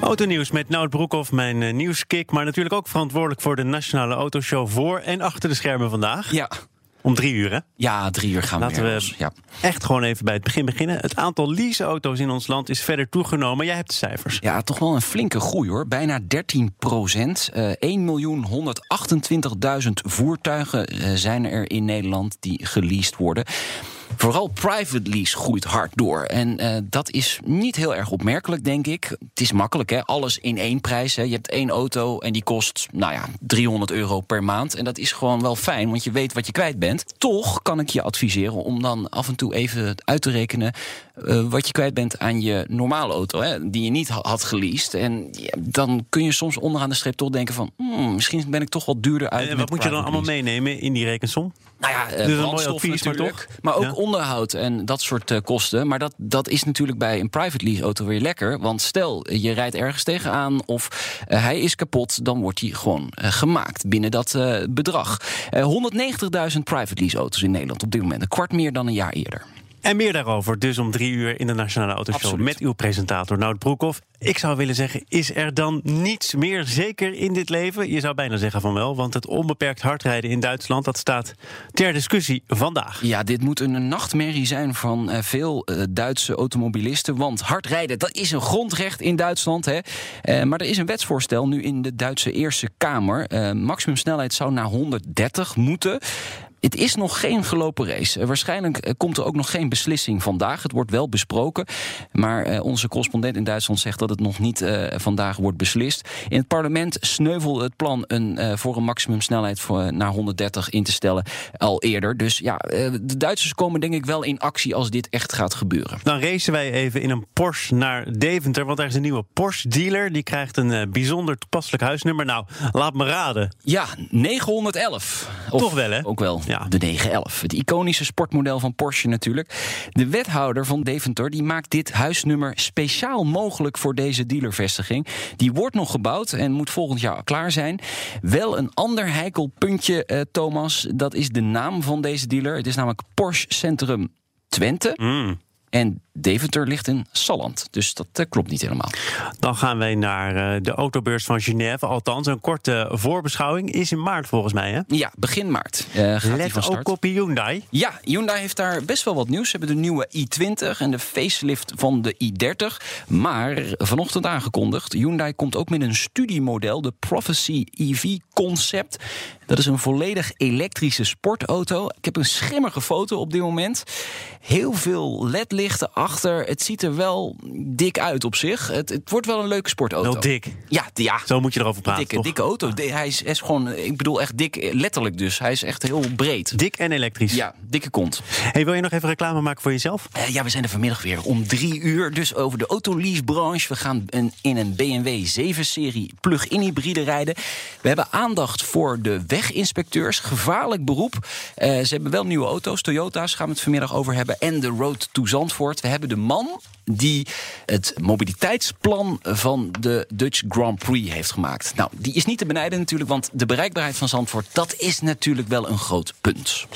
Autonieuws met Nout Broekhoff, mijn uh, nieuwskick. Maar natuurlijk ook verantwoordelijk voor de Nationale Autoshow voor en achter de schermen vandaag. Ja. Om drie uur, hè? Ja, drie uur gaan we Laten we. Ja. echt gewoon even bij het begin beginnen. Het aantal leaseauto's in ons land is verder toegenomen. Jij hebt de cijfers. ja, toch wel een flinke groei hoor. Bijna 13 procent. Eh 1.128.000 voertuigen eh, zijn er in Nederland die geleased worden. Vooral private lease groeit hard door. En eh, dat is niet heel erg opmerkelijk, denk ik. Het is makkelijk, hè? Alles in één prijs. Hè? Je hebt één auto en die kost, nou ja, 300 euro per maand. En dat is gewoon wel fijn, want je weet wat je kwijt bent. Toch kan ik je adviseren om dan af en toe even uit te rekenen... eh, wat je kwijt bent aan je normale auto, hè? die je niet ha- had geleased. En ja, dan kun je soms onderaan de streep toch denken van... Hmm, misschien ben ik toch wat duurder uit En wat moet je dan allemaal lease. meenemen in die rekensom? Nou ja, eh, Dus brandstof advies, maar natuurlijk, toch? Maar ook Ja. onderhoud en dat soort eh, kosten. Maar dat, dat is natuurlijk bij een private lease auto weer lekker. Want stel, je rijdt ergens tegenaan of eh, hij is kapot... dan wordt hij gewoon eh, gemaakt binnen dat eh, bedrag. Eh 190.000 private lease auto's in Nederland op dit moment. Een kwart meer dan een jaar eerder. En meer daarover, dus om drie uur in de Nationale Autoshow... Absoluut. met uw presentator Nout Broekhoff. Ik zou willen zeggen, is er dan niets meer zeker in dit leven? Je zou bijna zeggen van wel, want het onbeperkt hardrijden in Duitsland... dat staat ter discussie vandaag. Ja, dit moet een nachtmerrie zijn van eh, veel eh, Duitse automobilisten. Want hard rijden, dat is een grondrecht in Duitsland. Hè. Eh, maar er is een wetsvoorstel nu in de Duitse Eerste Kamer. Maximumsnelheid zou naar 130 moeten. Het is nog geen gelopen race. Eh, waarschijnlijk eh, komt er ook nog geen beslissing vandaag. Het wordt wel besproken. Maar eh, onze correspondent in Duitsland zegt dat het nog niet vandaag wordt beslist. In het parlement sneuvelde het plan een, voor een maximumsnelheid voor, naar 130 in te stellen al eerder. Dus ja, de Duitsers komen denk ik wel in actie als dit echt gaat gebeuren. Dan racen wij even in een Porsche naar Deventer... want daar is een nieuwe Porsche-dealer. Die krijgt een bijzonder toepasselijk huisnummer. Nou, laat me raden. Ja, 911. Of Toch wel, hè? Ook wel Ja. De 911. Het iconische sportmodel van Porsche natuurlijk. De wethouder van Deventer die maakt dit huisnummer speciaal mogelijk voor deze dealervestiging. Die wordt nog gebouwd en moet volgend jaar klaar zijn. Wel een ander heikel puntje, eh, Thomas. Dat is de naam van deze dealer. Het is namelijk Porsche Centrum Twente. Mm. En Deventer ligt in Salland. Dus dat eh, klopt niet helemaal. Dan gaan wij naar eh, de autobeurs van Genève. Althans, een korte voorbeschouwing is in maart volgens mij. Hè? Ja, begin maart eh, gaat die van Let start. ook op Hyundai. Ja, Hyundai heeft daar best wel wat nieuws. Ze hebben de nieuwe i20 en de facelift van de i30. Maar vanochtend aangekondigd, Hyundai komt ook met een studiemodel, de Prophecy EV Concept. Dat is een volledig elektrische sportauto. Ik heb een schimmige foto op dit moment. Heel veel ledlichten achter. Het ziet er wel dik uit op zich. Het, het wordt wel een leuke sportauto. Wel dik. Ja, ja. Zo moet je erover praten. Dikke, toch? dikke auto. Hij is, is gewoon, ik bedoel echt dik, letterlijk dus. Hij is echt heel breed. Dik en elektrisch. Ja, dikke kont. Hey, wil je nog even reclame maken voor jezelf? Eh, ja, we zijn er vanmiddag weer om drie uur. Dus over de autoleasebranche. We gaan een, in een BMW 7-serie plug-in hybride rijden. We hebben aandacht voor de weginspecteurs. Gevaarlijk beroep. Eh, ze hebben wel nieuwe auto's. Toyota's gaan we het vanmiddag over hebben. En de Road to Zandvoort. We hebben de man die het mobiliteitsplan van de Dutch Grand Prix heeft gemaakt. Nou, die is niet te benijden natuurlijk, want de bereikbaarheid van Zandvoort... dat is natuurlijk wel een groot punt.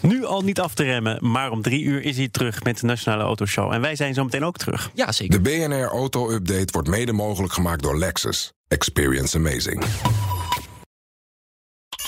Nu al niet af te remmen, maar om drie uur is hij terug met de Nationale Autoshow. En wij zijn zo meteen ook terug. Ja, zeker. De BNR Auto Update wordt mede mogelijk gemaakt door Lexus. Experience amazing.